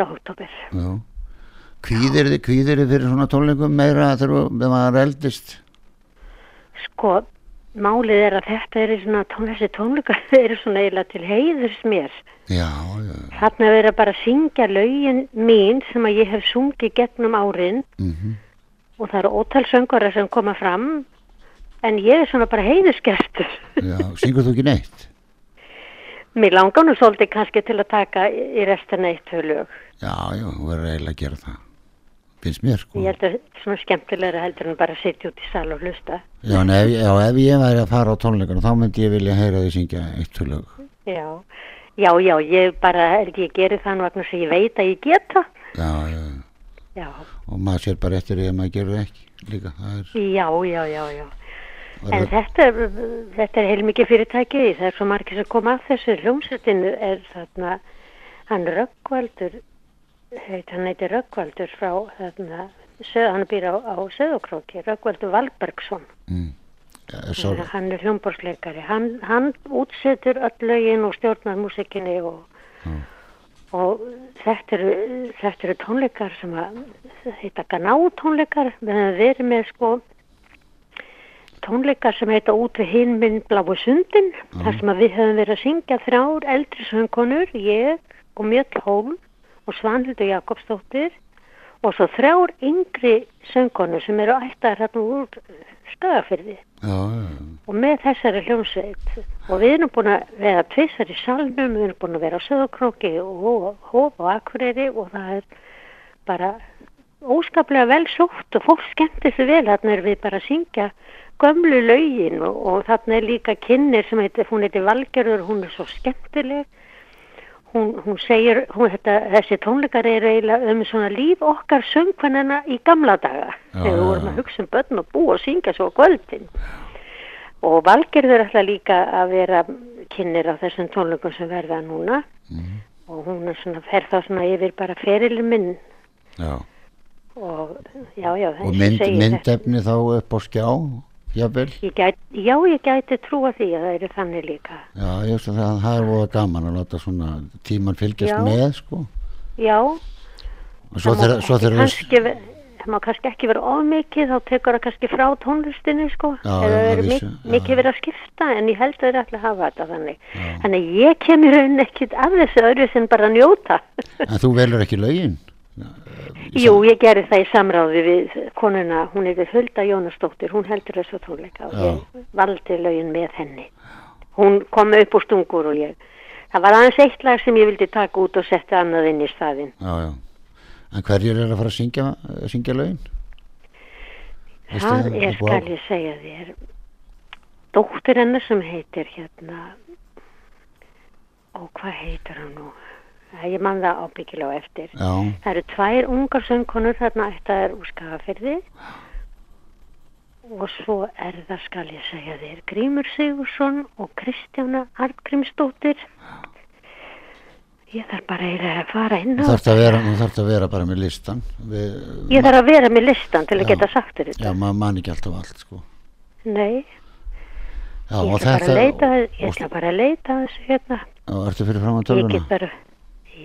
oktober. Já. Kvíðir þið, kvíðir þið fyrir svona tónleikum meira þegar maður eldist? Sko, málið er að þetta eru svona tónleysi tónleikar, <laughs> þeir eru svona eiginlega til heiðurs mér. Já, já, Þarna er verið bara að syngja lögin mín sem að ég hef sungið gegnum árin mhm, og það eru ótal söngara sem koma fram en ég er svona bara heiðusgestur. já, syngur þú ekki neitt? Mér langar nú svolítið kannski til að taka í restina eitt tvö lög. Já, já, þú verður eiginlega að gera það. Finnst mér, sko. Ég held að svona skemmtilegra heldur en bara að sitja út í sal og hlusta. Já, en ef, já, ef ég væri að fara á tónleikana, þá myndi ég vilja heyra því syngja eitt tvö lög. Já, já, já, ég bara held ég geri það nú vegna sem ég veit að ég geta. Já, já, Já, og maður sér bara eftir því að maður gerur ekki líka. Er, já, já, já, já. En þetta, þetta er heilmikið fyrirtæki, það er svo margir sem koma að þessu. Hljómsveitin er þarna, hann Röggvaldur, heit, hann heitir Röggvaldur frá þarna, söð, hann býr á, á Söðokróki, Röggvaldur Valbergsson. mm, ja, Hann er hljómborðsleikari. Hann, hann útsetur öll lögin og stjórnar músikinni og, og þetta, eru, þetta eru tónleikar sem að heita Ganá tónleikar. Við verið með sko tónleikar sem heita út við hinminn Bláu sundin. Þar sem að við höfum verið að syngja þrjár eldri söngkonur, ég og Mjöll Hólm og Svanhildur Jakobsdóttir og svo þrjár yngri söngkonur sem eru ættar hérna úr skagafyrði já, já, og með þessari hljómsveit og við erum búin að vera tvissar í salnum, við erum búin að vera á Söðokróki og Hóf og Akureyri og það er bara óskaplega vel sótt og fólk skemmtir sig vel, er við bara að syngja gömlu lögin og, og þarna er líka kynir sem heitir, hún heitir Valgerður, hún er svo skemmtileg hún, hún segir, hún, þetta, þessi tónleikar er eiginlega um svona líf okkar söngkvennina í gamla daga þegar við vorum að hugsa um börn og bú og syngja svo kvöldin og Valgerður ætla líka að vera kynir á þessum tónleikum sem verða núna Mhm. og hún er svona, fer þá svona yfir bara ferilin minn já. og já, já, Og mynd, segi þetta. myndefni þá upp á skjá, gæti, já, ég gæti trúa því að það eru þannig líka. Já, ég veist að það, það er voða gaman að láta svona tíman fylgjast Já. með, sko. Já, Og svo það má kannski, það kannski ekki vera of mikið, þá tekur það kannski frá tónlistinni, sko. Já, Eða já, það að er vísu, mik já. mikið verið að skipta, en ég held að þeir ætla að hafa þetta þannig. Þannig að ég kem í raunin ekkit af þessu öðru sem bara njóta. en þú velur ekki lögin? Jú, ég gerði það í samráði við konuna, hún er við Hulda Jónasdóttir, hún heldur þessu tónleika og ég valdi lögin með henni. Hún kom upp úr stungur og ég, það var aðeins eitt lag sem ég vildi taka út og setja annað inn í staðinn. Já, já. En hverjir er að fara að syngja, að syngja lögin? Það er, skal ég segja þér, dóttir hennar sem heitir hérna, og hvað heitir hann nú? Ég man það ábyggilega á eftir. Já, Það eru tvær ungar söngkonur þarna ættaðar úr skafafyrði og svo er það, skal ég segja þér, Grímur Sigursson og Kristjána Artgrímsdóttir. Ég þarf bara að fara inn á að vera, þú þarft að vera bara með listan. Við, Ég þarf að vera með listan til að Já. geta sagt þér Já, þetta. maður man ekki alltaf allt, sko. Nei, Já, ég ætla bara þetta, að leita, ég að að þessu hérna. og ertu fyrir fram að Ég tölvuna? get bara,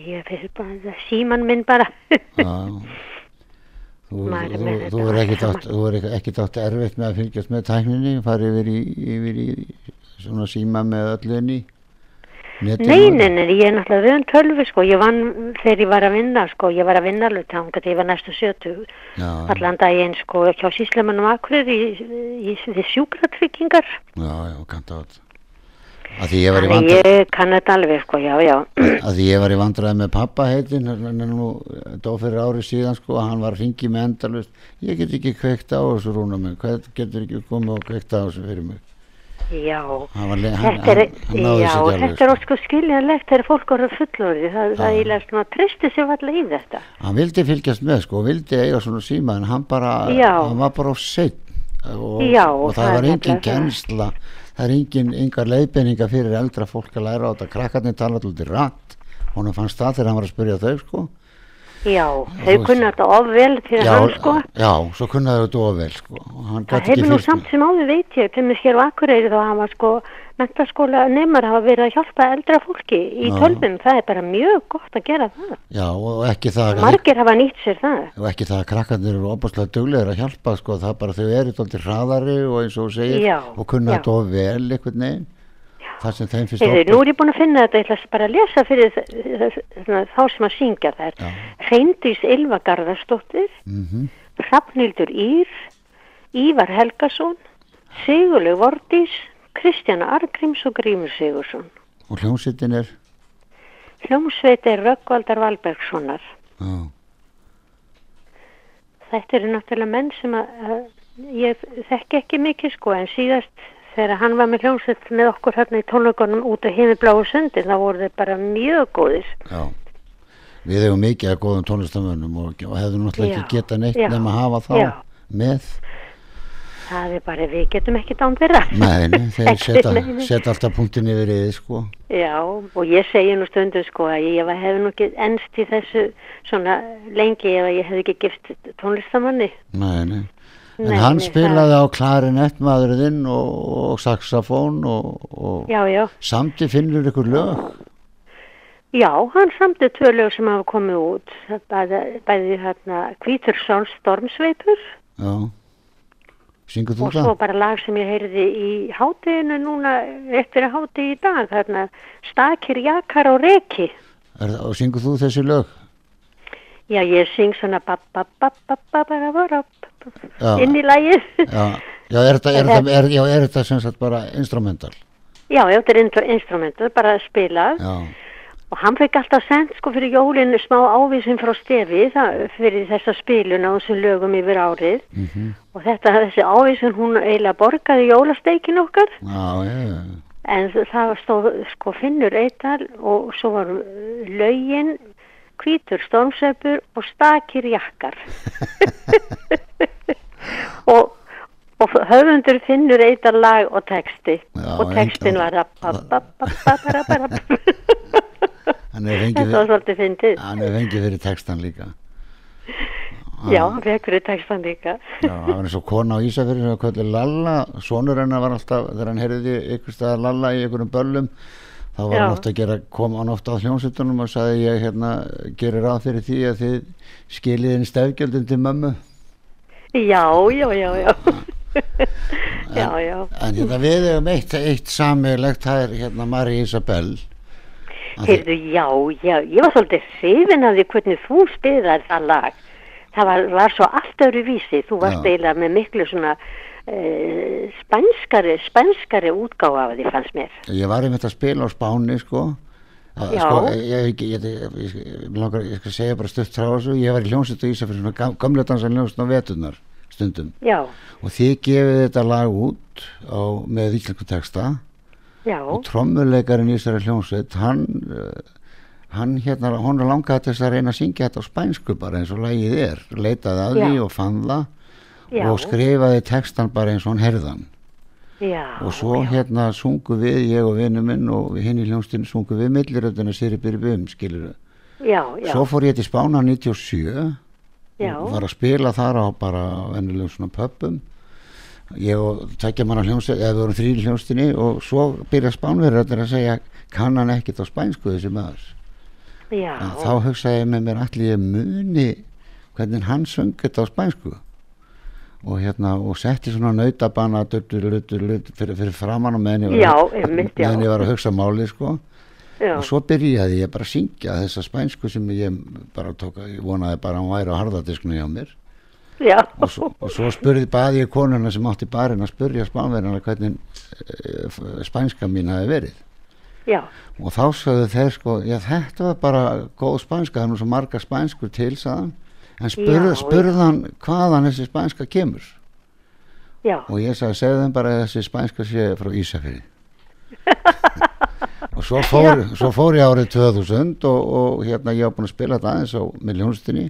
ég fyrir bara, síman minn bara. <laughs> Þú, er er saman. átt, er erfitt með að fylgjast með tækninni, fara yfir í, yfir í svona síma með öllu inn í netinu. Nei, nei, nei, ég er náttúrulega vöðan tölvu sko, ég vann þegar ég var að vinna sko, ég var að vinna alveg að ég var næstu 70 Já, allan daginn sko hjá síslemannum akkurir í, í, í, sjúkratryggingar. já, já, kanta átt. Að því ég var í vandræði, ég kann þetta alveg sko, já, já. <clears throat> að því ég var í vandræði með pappa heitin, hann er nú dó fyrir ári síðan sko, hann var hringi með endalust, ég get ekki kveikt á þessu rúna mig, hvað getur ekki komið og kveikt á þessu fyrir mig. Já, var, hann, þetta er, hann, hann já, þetta er ósku skiljanlegt þegar fólk voru fullorði, það, það eiginlega svona tristi sér allir í þetta. hann vildi fylgjast með sko, vildi eiga svona síma en hann bara, Já. hann var bara of seitt og, og það er var engin nefnilega það. er engin, engar leiðbeininga fyrir eldra fólk að læra á þetta, krakkarnir tala alltaf rætt, honum fannst það þegar hann var að spyrja þau sko Já, þau veist- kunna þetta ofvel fyrir hann sko. já, svo kunnaðu þetta of vel sko hann Það hefur nú samt sem áður veit ég, til mér hér á Akureyri þá hafa sko mentaskóla nemar hafa verið að hjálpa eldra fólki í tölvum, það er bara mjög gott að gera það. já, og ekki það Margir hafa nýtt sér það. og ekki það að krakkarnir eru opaslega duglegir að hjálpa sko, það bara þau eru alltaf hraðari og eins og segir Já, og kunna þetta of vel einhvern veginn það sem þeim finnst Heyrðu, ofbeldi- nú er ég búin að finna þetta, ég ætla bara að lesa fyrir þá sem að syngja þær. Hreindís Ylva Garðarsdóttir, Mhm. Hrafnildur Ír, Ívar Helgason, Sigurlaug Vordís, Kristjana Argríms og Grímur Sigursson. og hljómsittin er Hljómsveit er Röggvaldar Valbergssonar. já, Þetta eru náttúrulega menn sem að, að ég þekki ekki mikið sko en síðast þegar hann var með hljómsveit með okkur hérna í tónleikunum út á himibláu sundi þá voru þeir bara mjög góðir. já við hefum mikið að góðum tónlistamönnum og, hefðum náttúrulega Já, ekki geta neitt já, nema að hafa þá já. með Það er bara við getum ekki dán þeirra. nei, nei, <laughs> þeir setja, setja alltaf punktin yfir yfir sko Já, og ég segi nú stundum sko að ég hef nú ekki ennst í þessu svona lengi ef ég hef ekki gift tónlistamanni. nei, nei En Nei, hann nei, spilaði á klarinett maðurinn og, og saxofón og, og Já, já. samti finnur ykkur lög Já, hann samtið tvö lög sem hafa komið út. Bæði, bæði hérna Kvítursons Stormsveipur já Syngur þú það? Og svo bara lag sem ég heyrði í hátíðinu núna eftir að hátíði í dag, þarna stakir jakar á reki. Er, og syngur þú þessi lög? Já, ég syng svona inn í lagið. Já, <laughs> já, er þetta sem sagt bara instrumental? Já, þetta er instrumental, bara spilað. Já. Og hann fekk alltaf sent sko fyrir jólinu smá ávísin frá stefi fyrir þessa spilun á þessum lögum yfir árið. mhm, Og þetta, þessi ávísun hún eiginlega borgaði jólasteikin okkar. já, já, já. En það stóð sko Finnur Eital og svo var laugin, hvítur stormsöpur og stakir jakkar. <laughs> og, og höfundur Finnur Eital lag og texti. Já, og textin var að Hann er fengið, Þetta hann er fyrir textan líka. <laughs> Já, hann fekk fyrir textan líka. <laughs> Já, var eins og kona á Ísafjörði sem var kvöldi Lalla, sonur hennar var alltaf, þegar hann heyrði ykkur staðar Lalla í ykkurum böllum, þá var hann Já. ofta að gera, kom hann ofta á hljómsveitunum og sagði ég hérna, gerir ráð fyrir því að þið skiljið inn stefgjöldin til mömmu. Já, já, já, já. já, <laughs> já. En hérna við hefum eitt, eitt samilegt, það er hérna Mari Isabel. Að Heyrðu, já, já, ég var svolítið hrifin af því hvernig þú spilaði það lag. Það var, var svo allt öðru vísi. Þú varst Já. eiginlega með miklu svona uh, spænskari, spænskari útgáfa af því fannst mér. Ég var einmitt að spila á Spáni sko Að- Já. sko, ég, ég, ég, ég, langar, ég skal segja bara stutt frá þessu ég var í hljómsveit og Ísafjörð svona gam- gamla dansa hljómsveit á veturnar stundum Já, og þið gefið þetta lag út á, með íslensku texta já, og trommuleikarinn í þessari hljómsveit hann uh, hann hérna, hún langaði þess að reyna að syngja þetta á spænsku bara eins og lagið er. Leitaði að því og fann það og skrifaði textan bara eins og hann herðan já. og svo já. hérna sungu við, ég og vinnu minn og hinn í hljómsdýrinu sungu við milliröðuna Siri Byrri Bum, skilur já, svo fór ég til Spána 97 já, og var að spila þar á bara vennilegum svona pöppum ég og tækja manna hljómsdýr eða við vorum þrýri hljómsdýrni og svo byrja Spánverðar að segja kann hann ekkit á spænsku þessi maður? Þá hugsaði ég með mér allir ég muni hvernig hann þetta á spænsku? Og hérna og setti svona nautabanna fyrir, fyrir framann og meðan ég var, meðan ég var að hugsa málið sko. Já, og svo byrjaði ég bara að syngja þessa spænsku sem ég bara tók ég vonaði bara að hún væri á harðadisknu hjá mér já, og svo, og svo spurði baði ég konuna sem átti barinn að spurja spánverðina hvernig eh, spænska mín hafi verið. Já, og þá sagðu þeir sko já þetta var bara góð spænska það er nú svo marga spænskur til sagðan en spurð, spurðan hvaðan þessi spænska kemur. Já, og ég sagði segðu þeim bara þessi spænska sé frá Ísafirði. <laughs> Og svo fór, svo fór ég árið 2000 og, og hérna ég var búin að spila þetta aðeins á miljónstinni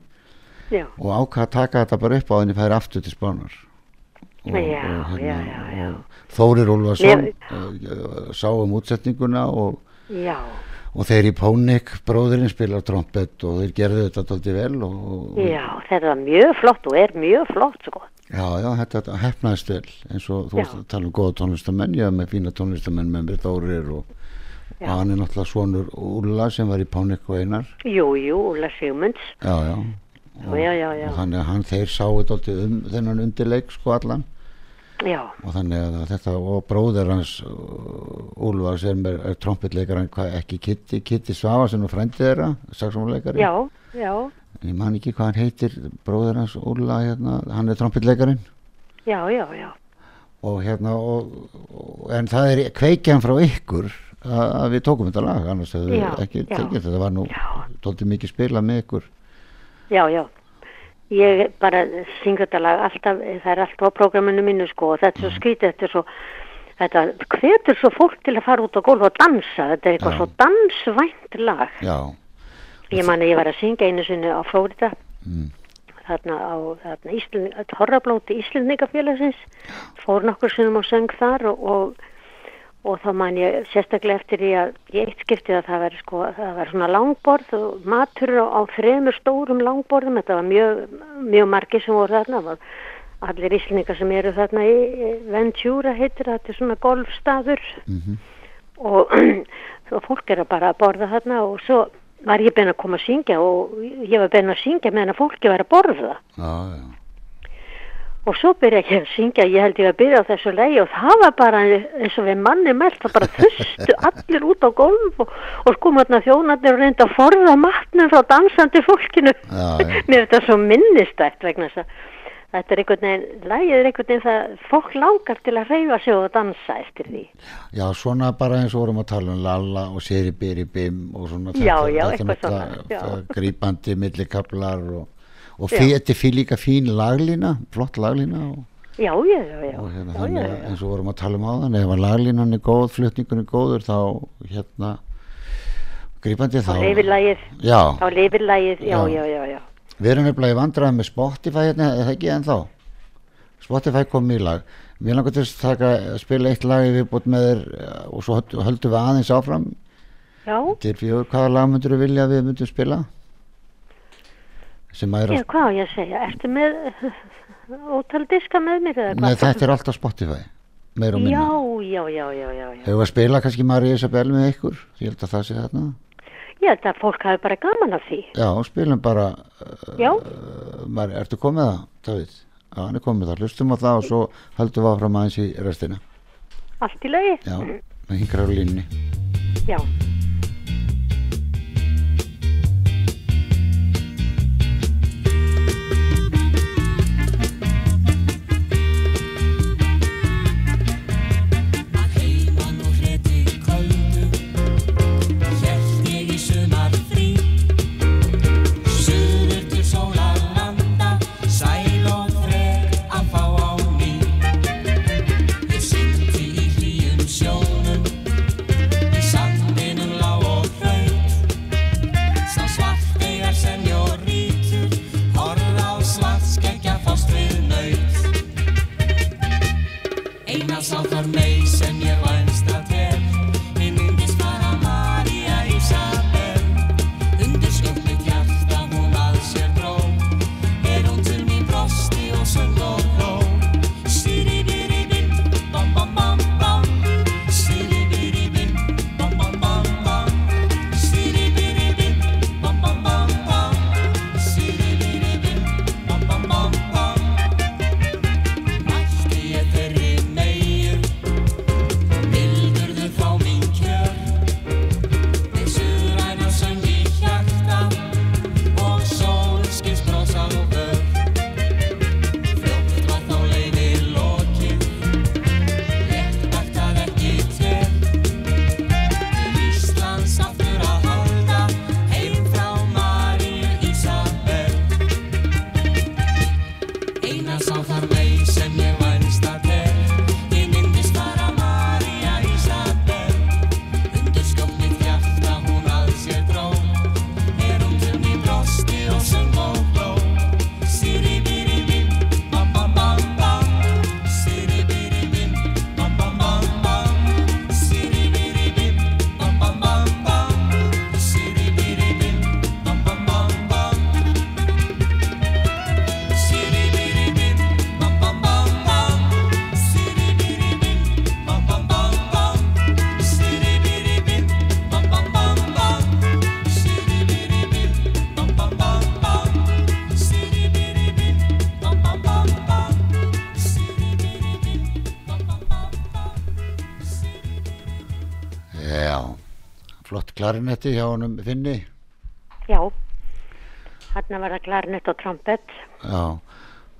já, og ákvað að taka þetta bara upp á þenni færi aftur til spánar og, Já, og, já, já, já. og Þórir Úlfarsson Mér- uh, sá um útsetninguna og, já, og þeir í Pónik bróðurinn spilar trompet og þeir gerðu þetta tólti vel og, og já, þetta var mjög flott og er mjög flott, sko. já, já, þetta, hefnaðist vel eins og þú Já. tala um góða tónlistamenn er með fína tónlistamenn með mér Þórir og, og Já. hann er náttúrulega svonur Úlla sem var í Pónik og Einar Jú, jú, Úla Sigmunds, já, já já, já, já, já, og þannig að hann þeir sáu tólti um þennan undirleik sko allan. Já, og þannig að þetta og bróðir hans uh, Úlfars er, er trompetleikar ekki Kitty, Kitty Svavasen og frændið þeirra já, ég man ekki hvað hann heitir bróðir hans Úlfa hérna, hann er trompetleikarin já, já, já, og hérna og, og, en það er kveikjan frá ykkur að, að við tókum þetta lag annars hefðu við ekki tekið þetta. Var nú Já. tólti mikið spila með ykkur já, já. Ég bara syng þetta lag alltaf, það er alltaf á prógraminu mínu, sko, og þetta er svo skrítið, þetta er svo, þetta hvetur svo fólk til að fara út á gólf og dansa, þetta er eitthvað Já. svo dansvænt lag. já, Ég man að ég var að syngja einu sinni á Flórida, mm, þarna á þarna Ísland, Horrablóti Íslandingafélagsins, fór nokkur sinnum og söng þar og, og, og þá man ég sérstaklega eftir því að ég eitt skiptið að það var sko, það var svona langborð og matur á, á þremur stórum langborðum, þetta var mjög, mjög margir sem voru þarna, allir Íslandingar sem eru þarna í Ventura heitir, þetta er svona golfstaður. Mhm, og, <clears throat> og fólk er að bara að borða þarna og svo var ég bein að koma að syngja og ég var bein að syngja meðan að fólki var að borða. Já, já og svo byrja ég að syngja, ég held ég að byrja á þessu lei og það var bara eins og við manni meld, það bara þustu allir út á golf og, og sko maður þjónarnir og reynda að forða matnum frá dansandi fólkinu Já, já. <laughs> mér er þetta svo minnistætt vegna þess að þetta er einhvern veginn, lægið er einhvern veginn það fólk langar til að reyfa sig og dansa eftir því Já, svona bara eins og vorum að tala um Lalla og Siri Biri Bim og svona Já, já, þetta eitthvað náttúrulega- svona, já. það grípandi millikablar og, og þetta er fyrir líka fín laglína, flott laglína og, já, já, já, og hérna já, þannig já, já. eins og vorum að tala um áðan ef að laglínan er góð, flutningun er góður þá hérna grípandi þá þá lifir lægið Já, þá já, Já. já, við erum nefnilega í vandræði með Spotify hérna, er það ekki ennþá? Spotify kom í lag. Mér langar til að taka, spila eitt lag í viðbútt með þér eh, og svo höld- höldum við aðeins áfram. Já, Til fjögur, hvaða lag myndur þú vilja að við myndum spila? Sem að er já, á, hvað á ég að segja? Ertu með <laughs> ótal diska með mér eða Nei, hvað? þetta er alltaf Spotify Meir og minna. Já, já, já, já, já, já. Hefur að spila kannski María Isabel með ykkur? Ég held að það sé þarna. Ég held að fólk hafi bara gaman af því. Já, spilum bara já, uh, Mari, Ertu komið það, David? Já, hann er komið það, hlustum á það og svo höldum við áfram aðeins í restina. Allt í lagi. Já, með hingra á línni. Já, klarinetti hjá honum Finni? Já, hann var það klarnett og trompett. já,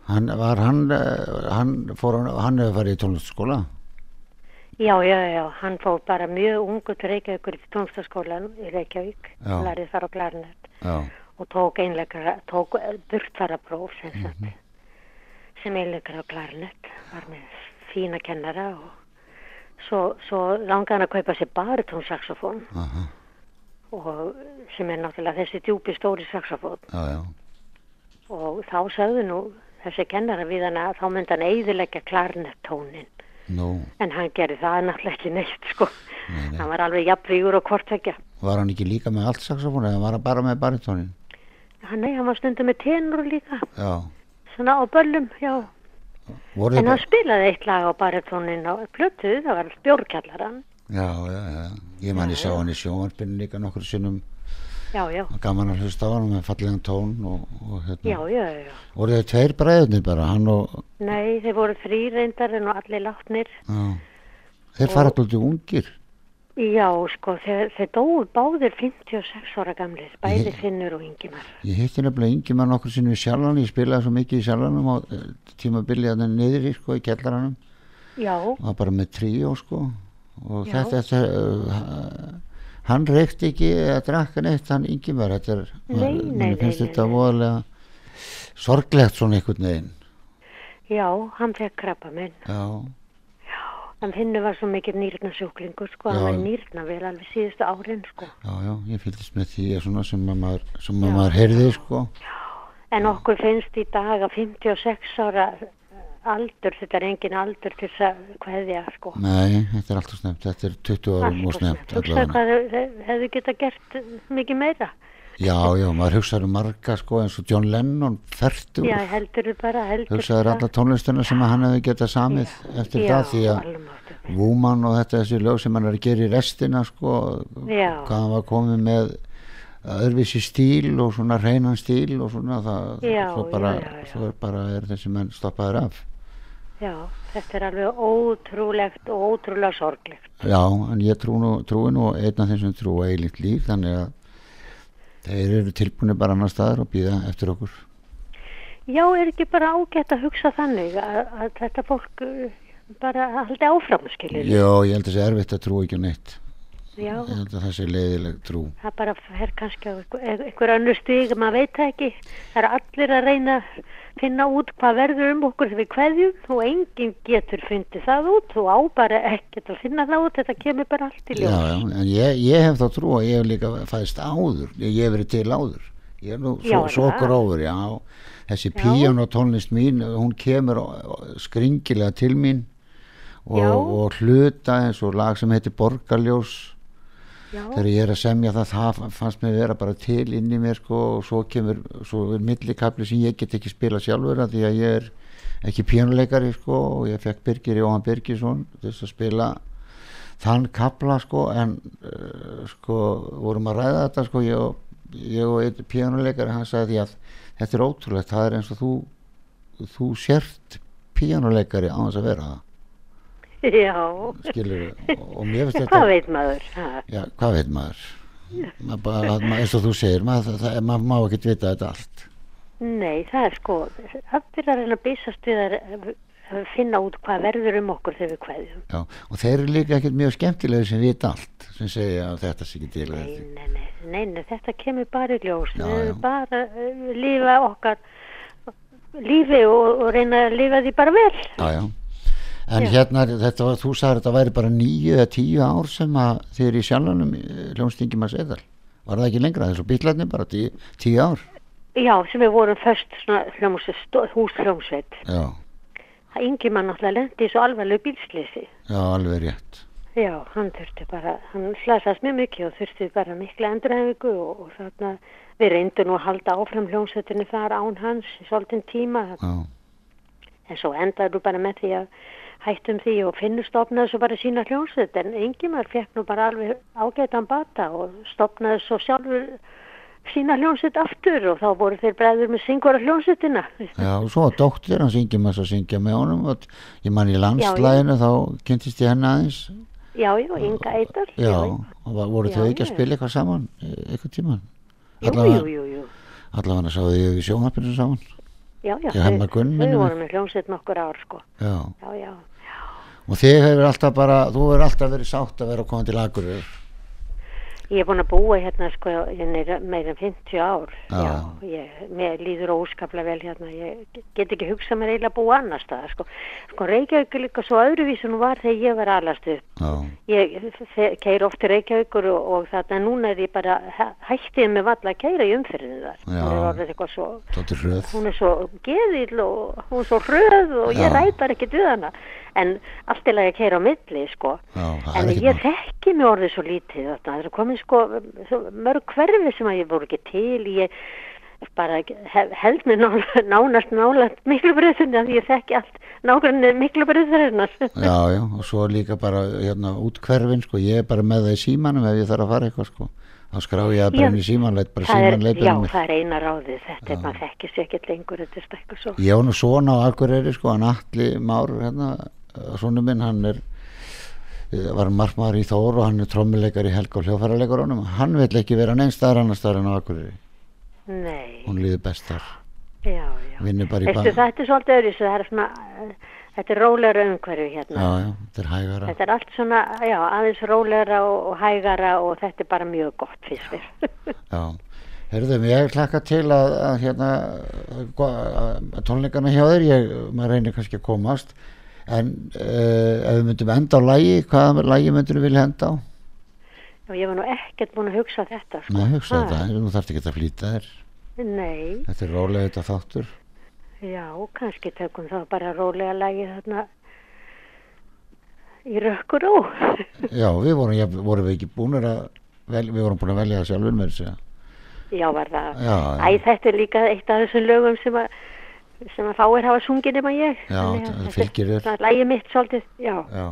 hann var hann, eh, hann fór hann, hann hefur farið í tónlistaskóla Já, já, já, hann fór bara mjög ungu til Reykjavíkur í tónstaskólan í Reykjavík, lærið þar á klarnett já, og tók einleikara, tók burtfarapróf sem sagt, Mhm. sem einleikara á klarnett, var með fína kennara og svo, svo langaði hann að kaupa sér baritónsaxofón aha, og sem er náttúrulega þessi djúpi stóri saxofón. Og þá sagði nú þessi kennara við hann að þá myndi hann eiðilegja klarnettónin nú, en hann gerði það náttúrulega ekki neitt sko. Nei, nei. hann var alveg jafnvígur og hvortvekja var hann ekki líka með allt saxofón eða var hann bara með baritónin hann, nei, hann var stundum með tenur líka. Já, svona á böllum, já. Voru en hann spilaði eitt lag á baritónin á plötu, það var bjórkjallaran já, já, já, ég man ég sá hann í sjónvarpinu líka nokkur sinnum. Já, já, gaman að hlusta á hann með fallegan tón og, og hérna, já, já, já. Voru þið tveir bræðunir bara, hann og nei, þeir voru þrý reyndar en allir látnir. Já, þeir fara alltaf ungir. Já, sko, þeir, þeir dóu báðir 56 ára gamlir bæði Ég- Finnur og Ingimar. Ég hitti nefnilega yngi mann okkur sinni í sjálfan, ég spilaði svo mikið í sjálfanum á eh, tímabili að það niður í sko í kellaranum já, og það bara með tríó sko og Já. þetta, þetta uh, hann reykti ekki eða drakk neitt hann yngi mér, þetta er Nei, nei, finnst nei, þetta voðalega sorglegt svona einhvern veginn já, hann fekk krabba minn já, hann Finnur var svo mikið nýrnasjúklingur sko, hann Já. var í nýrnavél alveg síðustu árin sko já, já, ég fylgist með því að svona sem að maður, sem að Já. maður heyrði sko En okkur finnst í dag að 56 ára aldur, þetta er engin aldur til þess að hvaðja, sko. nei, þetta er alltaf snemt, þetta er 20 árum Allt og snemt hefðu geta gert mikið meira. já, já, maður hugsaður um marga sko eins og John Lennon, fertur Já, heldur þau bara, heldur hugsaður alla tónlistina sem hann hefði getað samið eftir Já, það því að. Woman og þetta þessi lög sem hann er að gera í restina sko, Já. hvað hann var komið með öðruvísi stíl og svona reynan stíl og svona það Já, svo bara, já, já, já. svo bara er þessi menn stoppaður af Já, þetta er alveg ótrúlegt og ótrúlega sorglegt. já, en ég trú nú, trúi nú einn af þeim sem trú eilíkt líf þannig að þeir eru tilbúinu bara annar staðar og býða eftir okkur Já, er ekki bara ágætt að hugsa þannig að, að þetta fólk uh, bara haldi áfram, skiljið. já, ég held að það sé erfitt að trú ekki á neitt Já, ég held að það sé leiðileg trú það bara fer kannski á einhver, einhver önnur stíg, maður veit það ekki. Það eru allir að reyna að finna út hvað verður um okkur þegar við kveðjum. Og enginn getur fundið það út. Og á bara ekkert að finna það út, þetta kemur bara allt í já, já, en ég, ég hef þá trú að ég hef líka fæðist áður. Ég, hef verið til áður. Ég er nú Já, svo, er svo það? grófur já, þessi Já. píjónatónlist mín hún kemur skringilega til mín og, Já. og hluta eins og lag sem heitir Borgarljós Já, þegar ég er að semja það það fannst mér vera bara til inn í mér sko, og svo kemur svo er millikabli sem ég get ekki spila sjálfur því að ég er ekki píjónuleikari sko, og ég fekk Birgir Jóhann Birgisson þess að spila þann kabla sko en uh, sko vorum að ræða þetta sko ég og, ég og einn píjónuleikari hann sagði því að þetta er ótrúlegt það er eins og þú þú sért píjónuleikari á þess að vera það <laughs> já. skilur og mér finnst þetta Hvað veit maður? Já, hvað veit maður? maður bara, maður, eins og þú segir maður, maður má ekki vita þetta allt Nei, það er sko, allir að reyna að bísast við að að finna út hvað verður um okkur þegar við kveðjum. Já, og þeir eru líka ekkert mjög skemmtilegir sem vita allt sem segja að þetta sé ekki til Nei, þetta. nei, nei, nei, nei, þetta kemur bara í ljós. Já, við erum bara uh, lífa okkar lífi og, og reyna að lifa því bara vel. Já, já En Já. hérna, þetta þú sagði að þetta væri bara nýju eða tíu ár sem að þið eru í sjálfanum hljónstingi maður seðal Var það ekki lengra þessu bílarnir bara tíu, tíu ár? Já, sem við vorum hljómsveit, húshljómsveit. Já, Það yngi mann náttúrulega lendi svo alvarlegu bílslýsi. já, alveg rétt Já, hann þurfti bara, hann slasast mjög mikið og þurfti bara mikla endurhæfingu og, og þarna við reyndum nú að halda áfram hljómsveitinu þar án hans í svolítinn tíma Já, en svo endaðu bara með því að hættum því og finnur stopnaði svo bara sína hljómsveit en Ingimar fekk nú bara alveg ágætan bata og stopnaði svo sjálfur sína hljómsveit aftur og þá voru þeir bræður með syngvara hljómsveitina. já, og svo var dóttir hann syngjum að syngja með honum og ég man í landslæginu þá kynntist ég henni aðeins Já, já, Inga Eidar. Já, og voru þau ekki að spila eitthvað saman e- eitthvað tíman? Allavega sáðu ég í sjónvarpinu saman Já, já, þau voru með hljómsveit nokkur ár, sko. Já, Já, já. Og þið hefur alltaf bara þú hefur alltaf verið sátt að vera að koma til Akureyri Ég er búin að búa hérna, sko, hérna meira en 50 ár. Já. Já, ég, mér líður óskaplega vel hérna. Ég get ekki hugsað mér eiginlega að búa annar stað, sko. Sko, Reykjavík er líka svo öðruvísi nú var þegar ég var alast upp. Ég keir oft til Reykjavíkur og, og þarna núna er ég bara hæ- hættið með valla að keira í umfyririnu þar. Já. Hún er eitthvað svo, hún er svo geðill og hún er svo hröð og ég ræpar ekki við hana. En allt er að keira á milli, sko. Já, En ég þekki mig orðið svo lítið þarna. Það er komið sko mörg hverfi sem að ég voru ekki til. Ég bara hef, held mér ná, nánast nálægt miklubröðunni að ég þekki allt nákvæmni miklubröðurinnar. Já, já, og svo líka bara hérna út hverfin, sko, ég er bara með það í símanum ef ég þarf að fara eitthvað, sko þá skrá ég það bara Já. inn í síman, leit bara Það síman leipir já, það er eina ráðið. Þetta er maður þekkir sér ekkert lengur. Þetta er stakku svo. Ég var nú svona á Akureyri, sko, hann Atli Már, hérna, svona minn, hann er eh, var markmaður í Þór og hann er trommuleikar í Helga og hljófæraleikarónum hann vill ekki vera neins staðar annar staðar en á Akureyri Nei, hún líður best þar já, já. vinnur bara í bæ þetta er svolítið öðru, það er svona, eh, þetta er rólegra umhverfi hérna. Já, já, þetta er hægara Þetta er allt svona, já, aðeins rólegra og, og hægara og þetta er bara mjög gott fyrst mér. <laughs> Já, herðum, ég hlakka til að, að hérna að tónleikana hjá þér, ég, maður reynir kannski að komast en uh, ef við myndum enda á lægi, hvaða lægi myndur við vilja enda á? Já, ég var nú ekkert búin að hugsa þetta, sko. Nei, hugsa Ha, þetta, nú þarfst ekki að flýta þér Nei, þetta er rólega þetta þáttur já, kannski tökum þá bara rólega lagi þarna í rökkur ó. <laughs> Já, við vorum, ja, vorum við ekki búin að vel, við vorum búin að velja það sjálfur með þessu Já, var það. Já, já. Æ, þetta er líka eitt af þessum lögum sem að sem að fáir hafa sungið nema ég. Já, Þannig að það þetta er fylgir þér. svona Lagið mitt svolítið, já. Já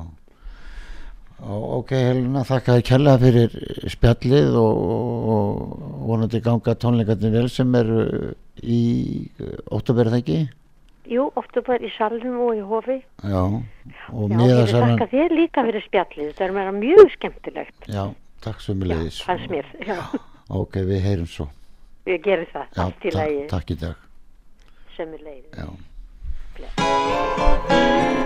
Ok, Helena, þakka þér kærlega fyrir spjallið og, og vonandi ganga tónleikarnir vel sem eru í óttubera það ekki? Jú, bara í salnum og í hofi. Já, og Já, ég miðasalan þakka þér líka fyrir spjallið. Þetta er mér mjög skemmtilegt. Já, takk Já, sömulegis fannst mér. Já, Ok, við heyrum svo ég gerir það. Já, Allt í takk, lagi, takk í dag sem er leið. Já Vonætur